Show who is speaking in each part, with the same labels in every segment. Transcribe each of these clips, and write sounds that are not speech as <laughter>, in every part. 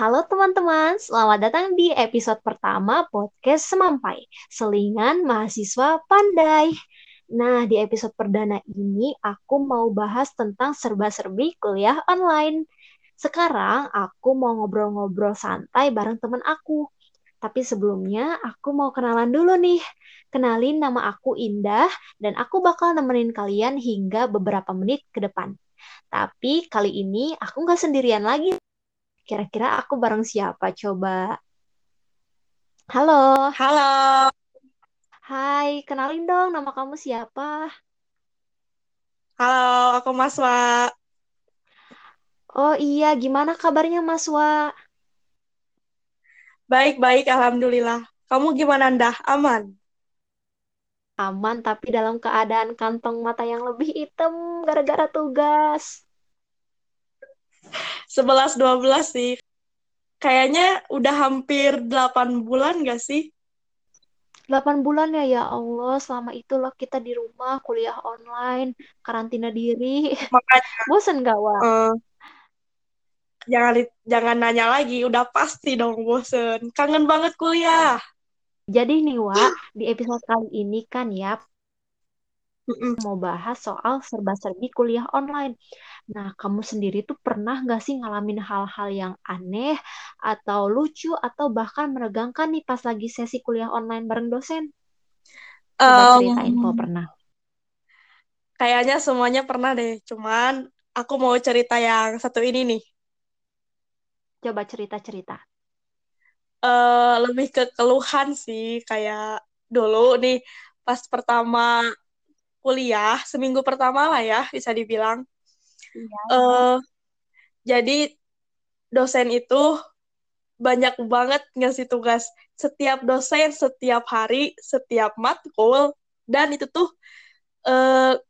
Speaker 1: Halo teman-teman, selamat datang di episode pertama podcast Semampai, Selingan Mahasiswa Pandai. Nah, di episode perdana ini aku mau bahas tentang serba-serbi kuliah online. Sekarang aku mau ngobrol-ngobrol santai bareng teman aku. Tapi sebelumnya aku mau kenalan dulu nih. Kenalin nama aku Indah dan aku bakal nemenin kalian hingga beberapa menit ke depan. Tapi kali ini aku nggak sendirian lagi. Kira-kira aku bareng siapa coba? Halo.
Speaker 2: Halo.
Speaker 1: Hai, kenalin dong nama kamu siapa?
Speaker 2: Halo, aku Maswa.
Speaker 1: Oh iya, gimana kabarnya Maswa?
Speaker 2: Baik-baik, Alhamdulillah. Kamu gimana, Ndah? Aman?
Speaker 1: Aman, tapi dalam keadaan kantong mata yang lebih hitam gara-gara tugas.
Speaker 2: 11-12 sih. Kayaknya udah hampir 8 bulan gak sih?
Speaker 1: 8 bulan ya, ya Allah. Selama itulah kita di rumah, kuliah online, karantina diri.
Speaker 2: Makanya, <laughs>
Speaker 1: Bosen gak, Wak?
Speaker 2: uh, jangan, jangan nanya lagi. Udah pasti dong bosen. Kangen banget kuliah.
Speaker 1: Jadi nih, Wak, di episode kali ini kan ya, mau bahas soal serba-serbi kuliah online. Nah, kamu sendiri tuh pernah nggak sih ngalamin hal-hal yang aneh atau lucu atau bahkan menegangkan nih pas lagi sesi kuliah online bareng dosen? Coba
Speaker 2: Um,
Speaker 1: ceritain kalau pernah.
Speaker 2: kayaknya semuanya pernah deh. Cuman aku mau cerita yang satu ini nih.
Speaker 1: Coba cerita-cerita.
Speaker 2: Uh, lebih ke keluhan sih. Kayak dulu nih, pas pertama kuliah, seminggu pertama lah ya, bisa dibilang.
Speaker 1: Iya.
Speaker 2: Uh, jadi dosen itu banyak banget ngasih tugas setiap dosen, setiap hari, setiap matkul, dan itu tuh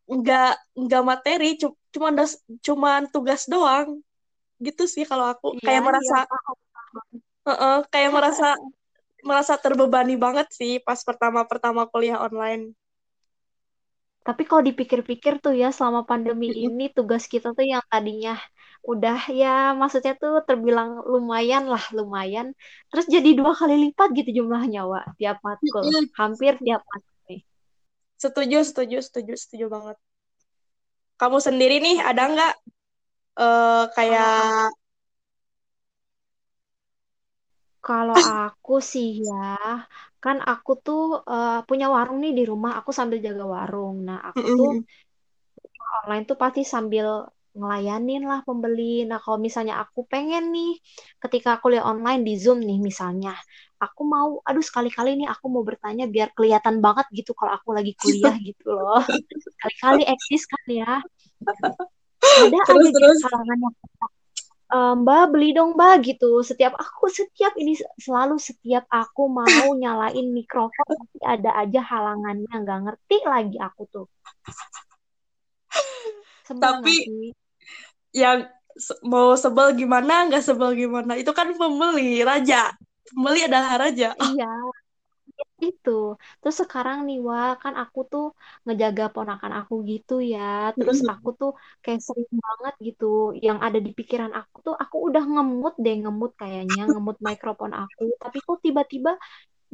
Speaker 2: nggak uh, nggak materi, cuma dos, cuman tugas doang, gitu sih kalau aku
Speaker 1: iya,
Speaker 2: kayak merasa
Speaker 1: iya.
Speaker 2: Uh -uh, kayak merasa merasa terbebani banget sih pas pertama-pertama kuliah online.
Speaker 1: Tapi kalau dipikir-pikir tuh ya selama pandemi <laughs> ini tugas kita tuh yang tadinya udah ya maksudnya tuh terbilang lumayan lah lumayan terus jadi dua kali lipat gitu jumlahnya Wak tiap matkul hampir tiap matkul.
Speaker 2: Setuju, setuju, setuju, setuju banget. Kamu sendiri nih ada nggak uh, kayak
Speaker 1: Kalau <laughs> aku sih ya, kan aku tuh uh, punya warung nih di rumah, aku sambil jaga warung. Nah, aku tuh online tuh pasti sambil ngelayanin lah pembeli. Nah, kalau misalnya aku pengen nih, ketika kuliah online di Zoom nih misalnya, aku mau, aduh sekali-kali nih aku mau bertanya biar kelihatan banget gitu kalau aku lagi kuliah <laughs> gitu loh. Sekali-kali eksis kan ya. <laughs> Ada
Speaker 2: terus,
Speaker 1: aja
Speaker 2: terus.
Speaker 1: kalangan yang Mbak beli dong Mbak gitu. Setiap aku setiap ini selalu setiap aku mau <laughs> nyalain mikrofon pasti ada aja halangannya nggak ngerti lagi aku tuh.
Speaker 2: Sebel Tapi yang mau sebel gimana nggak sebel gimana itu kan pembeli raja. Pembeli adalah raja.
Speaker 1: Iya. Itu. Terus sekarang nih Wak, kan aku tuh ngejaga ponakan aku gitu ya. Terus aku tuh kayak sering banget gitu. Yang ada di pikiran aku tuh aku udah ngemut deh, ngemut kayaknya, ngemut mikrofon aku. Tapi kok tiba-tiba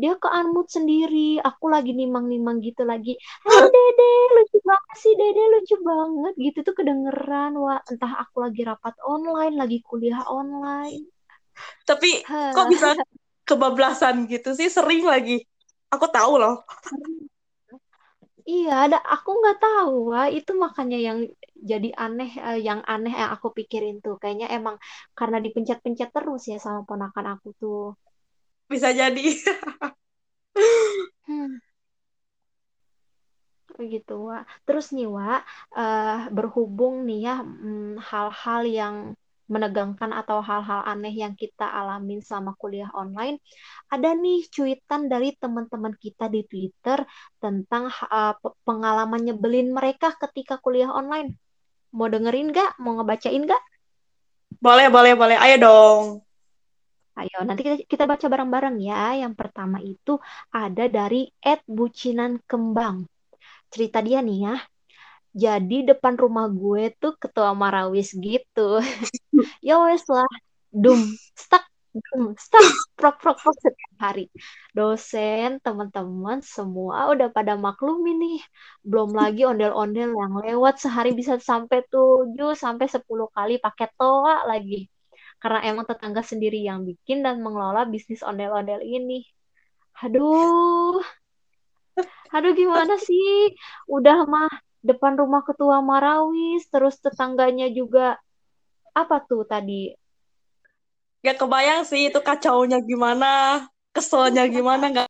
Speaker 1: dia ke unmute sendiri. Aku lagi nimang-nimang gitu lagi. Hei <laughs> Dede, lucu banget sih Dede, lucu banget. Gitu tuh kedengeran. Wah, entah aku lagi rapat online, lagi kuliah online.
Speaker 2: Tapi kok bisa <laughs> kebablasan gitu sih? Sering lagi. Aku tahu loh.
Speaker 1: Iya, ada aku nggak tahu, wah itu makanya yang jadi aneh, uh, yang aneh yang aku pikirin tuh, kayaknya emang karena dipencet-pencet terus ya sama ponakan aku tuh.
Speaker 2: Bisa jadi.
Speaker 1: hmm. Gitu, Wak. Terus nih, Wak, uh, berhubung nih ya hal-hal hmm, yang menegangkan atau hal-hal aneh yang kita alamin selama kuliah online, ada nih cuitan dari teman-teman kita di Twitter tentang uh, pengalaman nyebelin mereka ketika kuliah online. Mau dengerin gak? Mau ngebacain gak?
Speaker 2: Boleh, boleh, boleh. Ayo dong.
Speaker 1: Ayo, nanti kita, kita baca bareng-bareng ya. Yang pertama itu ada dari Ed Bucinan Kembang. Cerita dia nih ya jadi depan rumah gue tuh ketua marawis gitu <laughs> ya wes lah dum stuck Hmm, Start prok prok prok setiap hari. Dosen, teman-teman semua udah pada maklum ini. Belum lagi ondel-ondel yang lewat sehari bisa sampai 7 sampai 10 kali pakai toa lagi. Karena emang tetangga sendiri yang bikin dan mengelola bisnis ondel-ondel ini. Aduh, aduh gimana sih? Udah mah depan rumah ketua Marawis, terus tetangganya juga apa tuh tadi?
Speaker 2: Gak kebayang sih itu kacaunya gimana, keselnya gimana nggak?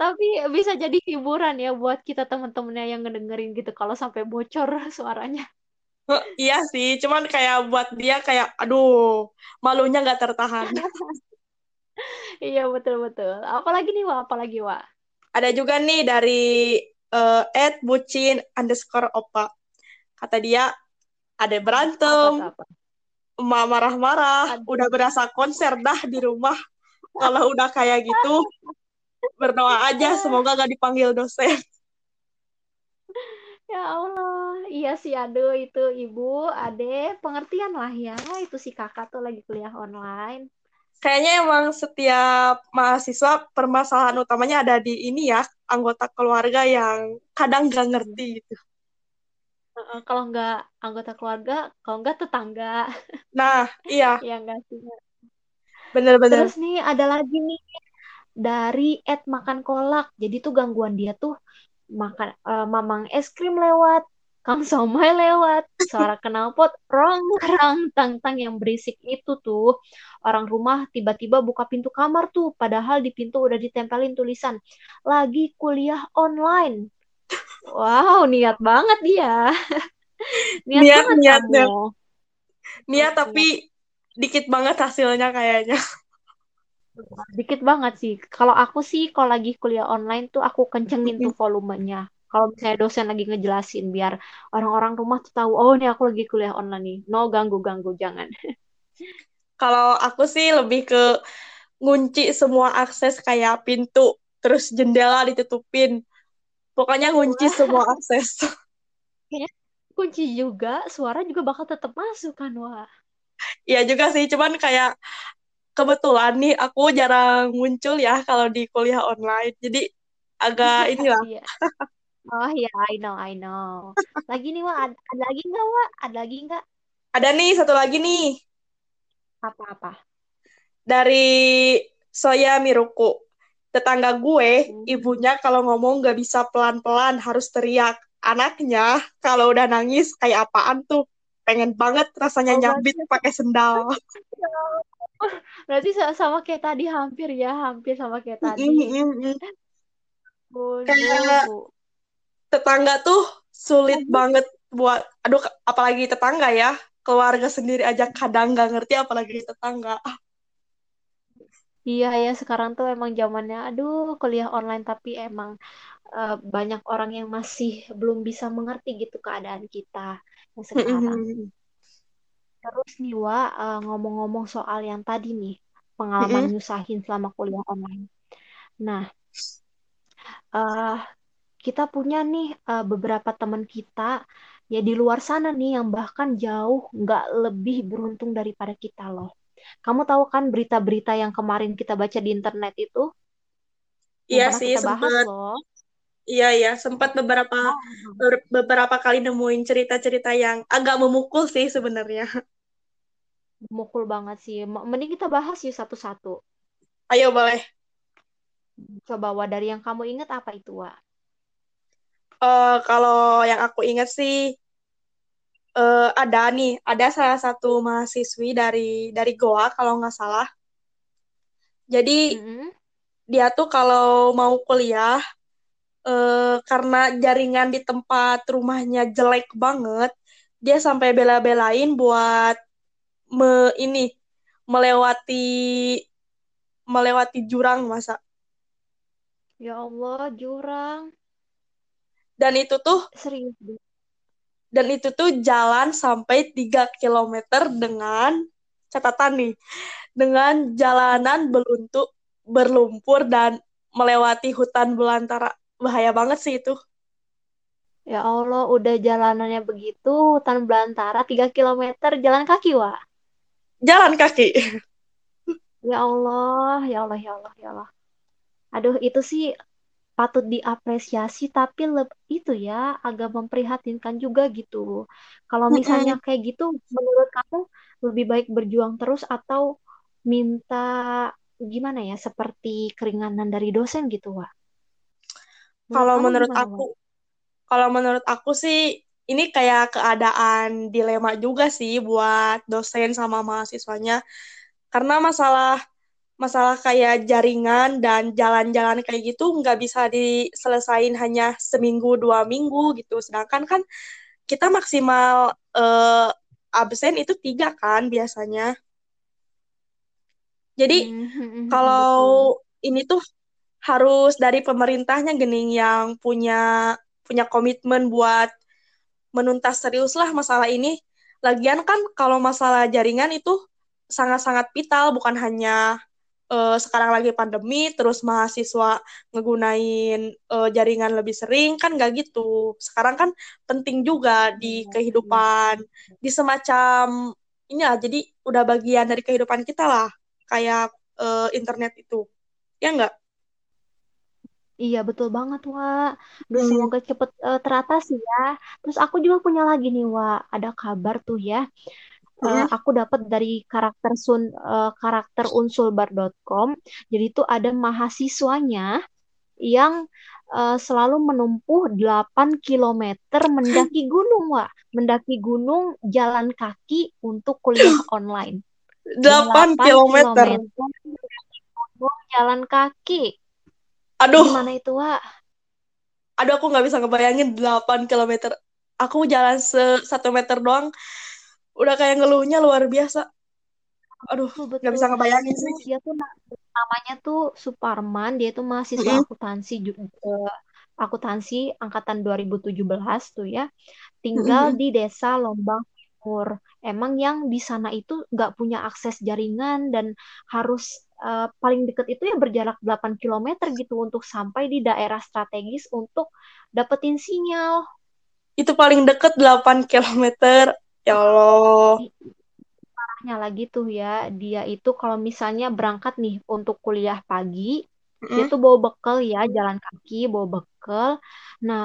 Speaker 1: Tapi bisa jadi hiburan ya buat kita teman-temannya yang ngedengerin gitu kalau sampai bocor <laughs> suaranya.
Speaker 2: Iya sih, cuman kayak buat dia kayak aduh, malunya nggak tertahan. <laughs>
Speaker 1: Iya betul-betul. Apalagi nih Wak, apalagi Wak?
Speaker 2: Ada juga nih dari uh, Ed Bucin underscore Opa. Kata dia, ada berantem, emak marah-marah, udah berasa konser dah di rumah. Kalau udah kayak gitu, berdoa aja semoga gak dipanggil dosen.
Speaker 1: Ya Allah, iya sih aduh itu ibu, ade, pengertian lah ya. Itu si kakak tuh lagi kuliah online.
Speaker 2: Kayaknya emang setiap mahasiswa permasalahan utamanya ada di ini ya, anggota keluarga yang kadang gak ngerti gitu.
Speaker 1: Uh, kalau nggak anggota keluarga, kalau nggak tetangga. <laughs>
Speaker 2: Nah, iya,
Speaker 1: Ya enggak sih.
Speaker 2: bener-bener.
Speaker 1: Terus nih ada lagi nih dari Ed makan kolak. Jadi tuh gangguan dia tuh makan eh, mamang es krim lewat, Kang Somai lewat, suara knalpot rong rong tang tang yang berisik itu tuh orang rumah tiba-tiba buka pintu kamar tuh, padahal di pintu udah ditempelin tulisan lagi kuliah online. Wow, niat banget dia. <laughs> Niat,
Speaker 2: Niat,
Speaker 1: banget
Speaker 2: niat,
Speaker 1: kamu.
Speaker 2: niat. Niat tapi dikit banget hasilnya kayaknya.
Speaker 1: Dikit banget sih. Kalau aku sih, kalau lagi kuliah online tuh aku kencengin tuh volumenya. Kalau misalnya dosen lagi ngejelasin, biar orang-orang rumah tuh tahu, oh ini aku lagi kuliah online nih. No ganggu-ganggu, jangan.
Speaker 2: Kalau aku sih lebih ke ngunci semua akses kayak pintu, terus jendela ditutupin. Pokoknya ngunci semua akses. <laughs>
Speaker 1: Kunci juga, suara juga bakal tetap masuk kan, wah.
Speaker 2: Iya juga sih, cuman kayak kebetulan nih aku jarang muncul ya kalau di kuliah online. Jadi agak inilah.
Speaker 1: Iya. <laughs> Oh iya, I know, I know. Lagi nih, Wak. Ada, ada lagi nggak, Wak? Ada lagi nggak?
Speaker 2: Ada nih satu lagi nih
Speaker 1: Apa-apa?
Speaker 2: dari Soya Miruku. Tetangga gue,
Speaker 1: Hmm.
Speaker 2: ibunya kalau ngomong gak bisa pelan-pelan, harus teriak. Anaknya kalau udah nangis kayak apaan tuh? Pengen banget rasanya
Speaker 1: Oh,
Speaker 2: nyambit pakai sendal. <laughs>
Speaker 1: Berarti sa- sama kayak tadi, hampir ya. Hampir sama kayak tadi. Bu, bu,
Speaker 2: Kayak. Tetangga tuh sulit
Speaker 1: Aduh.
Speaker 2: banget buat, aduh apalagi tetangga ya. Keluarga sendiri aja kadang gak ngerti apalagi tetangga.
Speaker 1: Iya ya sekarang tuh emang zamannya aduh kuliah online tapi emang eh, banyak orang yang masih belum bisa mengerti gitu keadaan kita yang sekarang. Terus nih Wa, eh, ngomong-ngomong soal yang tadi nih, pengalaman nyusahin selama kuliah online. Nah, eh kita punya nih eh, beberapa teman kita ya di luar sana nih yang bahkan jauh nggak lebih beruntung daripada kita loh. Kamu tahu kan berita-berita yang kemarin kita baca di internet itu?
Speaker 2: Iya sih
Speaker 1: loh.
Speaker 2: Iya iya sempat beberapa ber- beberapa kali nemuin cerita-cerita yang agak memukul sih sebenarnya.
Speaker 1: Mukul banget sih. Mending kita bahas yuk satu-satu.
Speaker 2: Ayo boleh.
Speaker 1: Coba Wa, dari yang kamu ingat apa itu, Wa?
Speaker 2: Eh, kalau yang aku ingat sih eh, ada nih, ada salah satu mahasiswi dari dari Goa kalau nggak salah. Jadi
Speaker 1: Mm-mm.
Speaker 2: dia tuh kalau mau kuliah eh, karena jaringan di tempat rumahnya jelek banget, dia sampai bela-belain buat me, ini melewati melewati jurang masa.
Speaker 1: Ya Allah, jurang.
Speaker 2: Dan itu tuh
Speaker 1: Serius.
Speaker 2: dan itu tuh jalan sampai 3 km dengan catatan nih, dengan jalanan beluntu berlumpur dan melewati hutan belantara. Bahaya banget sih itu.
Speaker 1: Ya Allah, udah jalanannya begitu, hutan belantara 3 km jalan kaki, Wa.
Speaker 2: jalan kaki. <laughs>
Speaker 1: Ya Allah, ya Allah, ya Allah, ya Allah. Aduh, itu sih patut diapresiasi, tapi itu ya agak memprihatinkan juga gitu. Kalau misalnya kayak gitu, menurut kamu lebih baik berjuang terus atau minta gimana ya, seperti keringanan dari dosen gitu, Wak?
Speaker 2: Kalau menurut
Speaker 1: gimana, Wak?
Speaker 2: aku, kalau menurut aku sih ini kayak keadaan dilema juga sih buat dosen sama mahasiswanya. Karena masalah masalah kayak jaringan dan jalan-jalan kayak gitu nggak bisa diselesain hanya seminggu dua minggu gitu. Sedangkan kan kita maksimal eh, absen itu tiga kan biasanya. Jadi
Speaker 1: Hmm, hmm, hmm,
Speaker 2: kalau
Speaker 1: betul.
Speaker 2: ini tuh harus dari pemerintahnya gening yang punya punya komitmen buat menuntas serius lah masalah ini. Lagian kan kalau masalah jaringan itu sangat-sangat vital, bukan hanya eh, sekarang lagi pandemi, terus mahasiswa ngegunain eh, jaringan lebih sering, kan nggak gitu. Sekarang kan penting juga di
Speaker 1: Iya, iya.
Speaker 2: kehidupan, di semacam ini lah, jadi udah bagian dari kehidupan kita lah, kayak eh, internet itu. Ya nggak?
Speaker 1: Iya betul banget Wak. Duh
Speaker 2: Hmm.
Speaker 1: semoga cepet eh, teratasi ya. Terus aku juga punya lagi nih Wak. Ada kabar tuh ya.
Speaker 2: Mm-mm.
Speaker 1: aku dapat dari karakter sun eh, karakter unsulbar.com. Jadi itu ada mahasiswanya yang eh, selalu menempuh 8 kilometer mendaki <laughs> gunung Wak. Mendaki gunung jalan kaki untuk kuliah <laughs> online.
Speaker 2: 8
Speaker 1: 8
Speaker 2: kilometer.
Speaker 1: kilometer gunung jalan kaki.
Speaker 2: Aduh,
Speaker 1: Gimana itu Wak?
Speaker 2: aduh aku nggak bisa ngebayangin 8 kilometer. Aku jalan se satu meter doang, udah kayak ngeluhnya luar biasa. Aduh, nggak
Speaker 1: betul.
Speaker 2: bisa ngebayangin sih.
Speaker 1: Dia tuh na- namanya tuh Suparman, dia tuh mahasiswa
Speaker 2: Mm-mm,
Speaker 1: akuntansi juga akuntansi angkatan 2017 tuh ya. Tinggal
Speaker 2: mm-mm,
Speaker 1: di Desa Lombang Timur. Emang yang di sana itu nggak punya akses jaringan dan harus eh, paling deket itu ya berjarak 8 kilometer gitu untuk sampai di daerah strategis untuk dapetin sinyal.
Speaker 2: Itu paling deket 8 kilometer. Ya Allah.
Speaker 1: parahnya lagi tuh ya, dia itu kalau misalnya berangkat nih untuk kuliah pagi, dia
Speaker 2: Mm-mm,
Speaker 1: tuh bawa bekal ya, jalan kaki, bawa bekal. Nah,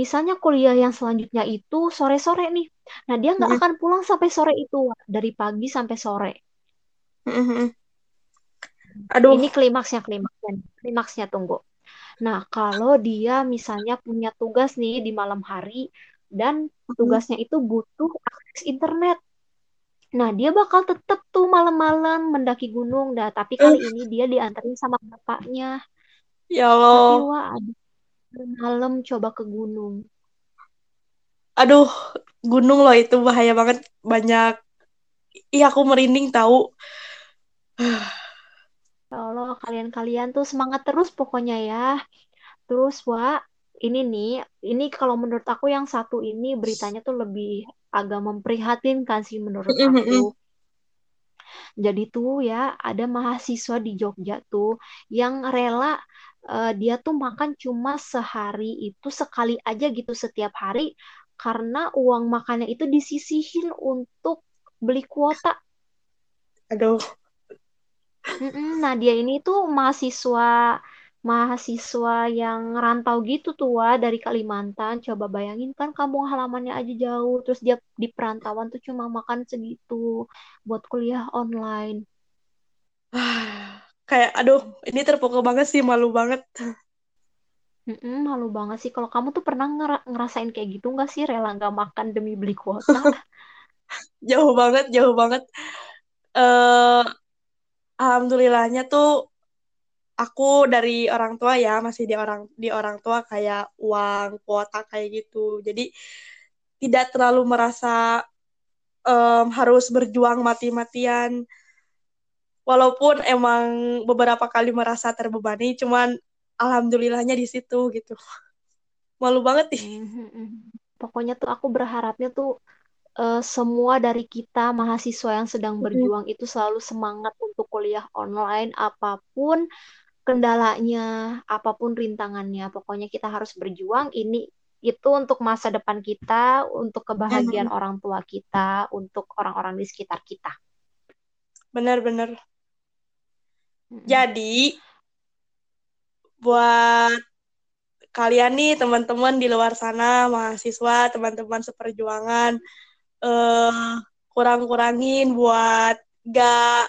Speaker 1: misalnya kuliah yang selanjutnya itu sore-sore nih. Nah, dia nggak akan pulang sampai sore itu, dari pagi sampai sore.
Speaker 2: mm-mm. Aduh.
Speaker 1: Ini klimaksnya, klimaksnya, klimaksnya tunggu. Nah, kalau dia misalnya punya tugas nih di malam hari dan Tugasnya itu butuh akses internet. Nah, dia bakal tetap tuh malam-malam mendaki gunung. Dah, tapi
Speaker 2: Eh,
Speaker 1: kali ini dia diantarin sama bapaknya.
Speaker 2: ya Allah.
Speaker 1: malam coba ke gunung.
Speaker 2: Aduh, gunung loh itu bahaya banget. Banyak. Iya, aku merinding tahu. <sighs>
Speaker 1: Ya Allah, kalian-kalian tuh semangat terus pokoknya ya. Terus, wah, ini nih, ini kalau menurut aku yang satu ini beritanya tuh lebih agak memprihatinkan sih menurut aku. Jadi tuh ya ada mahasiswa di Jogja tuh yang rela eh, dia tuh makan cuma sehari itu sekali aja gitu setiap hari karena uang makannya itu disisihin untuk beli kuota.
Speaker 2: Aduh.
Speaker 1: Nah dia ini tuh mahasiswa mahasiswa yang rantau gitu tuh Wak, dari Kalimantan. Coba bayangin kan kampung halamannya aja jauh, terus dia di perantauan tuh cuma makan segitu buat kuliah online. <sighs>
Speaker 2: Kayak, aduh, ini terpukul banget sih, malu banget.
Speaker 1: Mm-mm, malu banget sih. Kalau kamu tuh pernah ngera- ngerasain kayak gitu nggak sih? Rela nggak makan demi beli kuota? <laughs>
Speaker 2: Jauh banget, jauh banget. eh alhamdulillahnya tuh aku dari orang tua ya, masih di orang di orang tua kayak uang kuota kayak gitu. Jadi tidak terlalu merasa em, harus berjuang mati-matian. Walaupun emang beberapa kali merasa terbebani, cuman alhamdulillahnya di situ gitu. <laughs> Malu banget nih.
Speaker 1: Mhm. Pokoknya tuh aku berharapnya tuh eh, semua dari kita mahasiswa yang sedang berjuang itu selalu semangat untuk kuliah online apa pun kendalanya, apa pun rintangannya. Pokoknya kita harus berjuang. Ini itu untuk masa depan kita, untuk kebahagiaan orang tua kita, untuk orang-orang di sekitar kita.
Speaker 2: benar-benar. Jadi buat kalian nih teman-teman di luar sana mahasiswa teman-teman seperjuangan eh, kurang-kurangin buat gak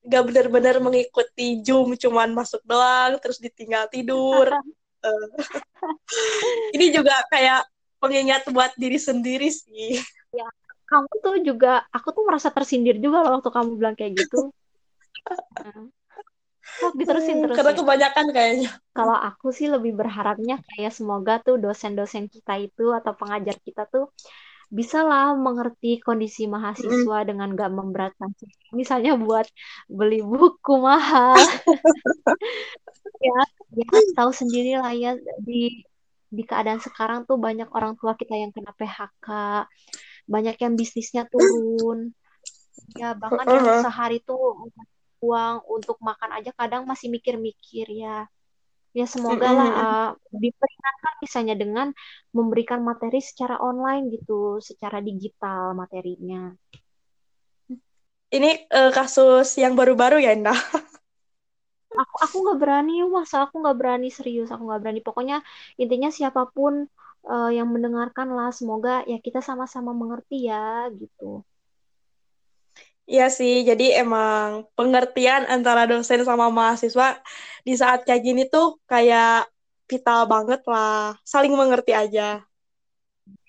Speaker 2: gak benar-benar mengikuti Zoom cuman masuk doang terus ditinggal tidur uh, <laughs> ini juga kayak pengingat buat diri sendiri sih
Speaker 1: ya kamu tuh juga aku tuh merasa tersindir juga loh waktu kamu bilang kayak gitu Oh, <laughs> diterusin terus.
Speaker 2: Karena kebanyakan kayaknya.
Speaker 1: Kalau aku sih lebih berharapnya kayak semoga tuh dosen-dosen kita itu atau pengajar kita tuh bisa lah mengerti kondisi mahasiswa mm. dengan gak memberatkan misalnya buat beli buku mahal <laughs> ya ya tahu sendiri lah ya di di keadaan sekarang tuh banyak orang tua kita yang kena PHK banyak yang bisnisnya turun ya bahkan uh -huh. yang sehari tuh uang untuk makan aja kadang masih mikir-mikir ya ya semoga lah uh, diperingatkan misalnya dengan memberikan materi secara online gitu secara digital materinya.
Speaker 2: Ini uh, kasus yang baru-baru ya Indah?
Speaker 1: Aku aku nggak berani masa aku nggak berani serius. Aku nggak berani. Pokoknya intinya siapa pun uh, yang mendengarkan lah semoga ya kita sama-sama mengerti ya gitu
Speaker 2: Iya sih, jadi emang pengertian antara dosen sama mahasiswa di saat kayak gini tuh kayak vital banget lah, saling mengerti aja.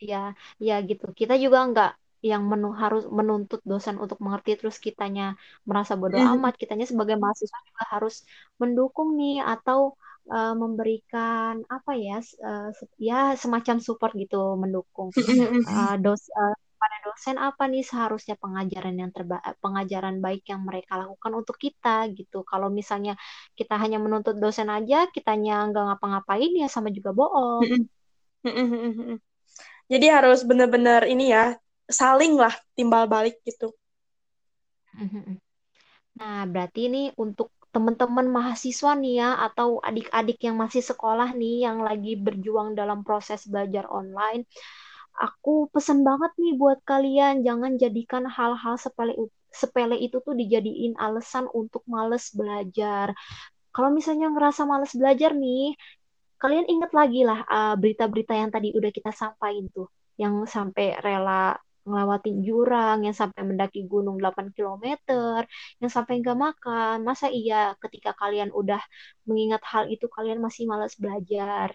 Speaker 1: Iya, ya gitu. Kita juga nggak yang menu harus menuntut dosen untuk mengerti terus kitanya merasa bodoh mm. amat. Kitanya sebagai mahasiswa juga harus mendukung nih atau uh, memberikan apa ya, uh, ya semacam support gitu, mendukung uh, dos uh, dosen apa nih seharusnya pengajaran yang terba pengajaran baik yang mereka lakukan untuk kita gitu. Kalau misalnya kita hanya menuntut dosen aja, kitanya nggak ngapa-ngapain ya sama juga bohong.
Speaker 2: Jadi harus benar-benar ini ya, saling lah timbal balik gitu.
Speaker 1: Nah, berarti ini untuk teman-teman mahasiswa nih ya atau adik-adik yang masih sekolah nih yang lagi berjuang dalam proses belajar online aku pesen banget nih buat kalian jangan jadikan hal-hal sepele sepele itu tuh dijadiin alasan untuk males belajar. Kalau misalnya ngerasa males belajar nih, kalian ingat lagi lah uh, berita-berita yang tadi udah kita sampaikan tuh, yang sampai rela ngelewatin jurang, yang sampai mendaki gunung 8 km, yang sampai nggak makan. Masa iya ketika kalian udah mengingat hal itu kalian masih malas belajar?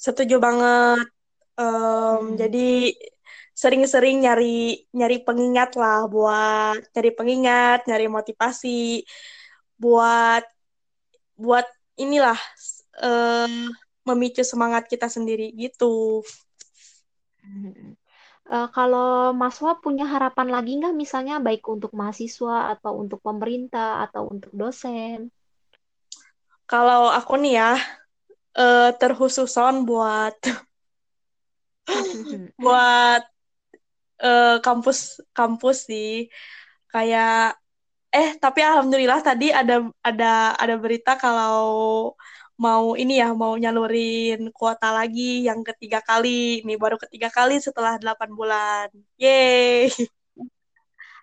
Speaker 2: Setuju banget. Um, hmm. Jadi sering-sering nyari nyari pengingat lah buat nyari pengingat, nyari motivasi buat buat inilah um, memicu semangat kita sendiri gitu.
Speaker 1: Uh, kalau Maswa punya harapan lagi nggak misalnya baik untuk mahasiswa atau untuk pemerintah atau untuk dosen?
Speaker 2: Kalau aku nih ya, uh, terkhususon buat <laughs> buat uh, kampus kampus sih. Kayak eh tapi alhamdulillah tadi ada ada ada berita kalau mau ini ya mau nyalurin kuota lagi yang ketiga kali ini baru ketiga kali setelah delapan bulan. Yeay.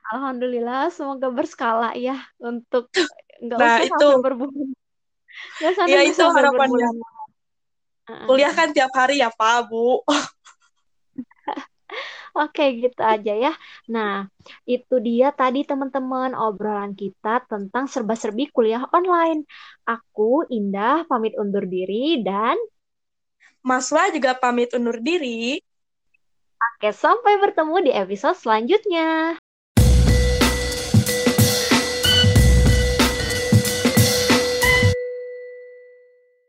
Speaker 1: Alhamdulillah semoga berskala ya untuk <laughs> nggak nah, usah itu. berbulan.
Speaker 2: Ya itu harapannya. kuliah kan tiap hari ya Pak Bu <laughs>
Speaker 1: Oke, gitu aja ya. Nah, itu dia tadi teman-teman obrolan kita tentang serba-serbi kuliah online. Aku, Indah, pamit undur diri dan...
Speaker 2: Maswa juga pamit undur diri.
Speaker 1: Oke, sampai bertemu di episode selanjutnya.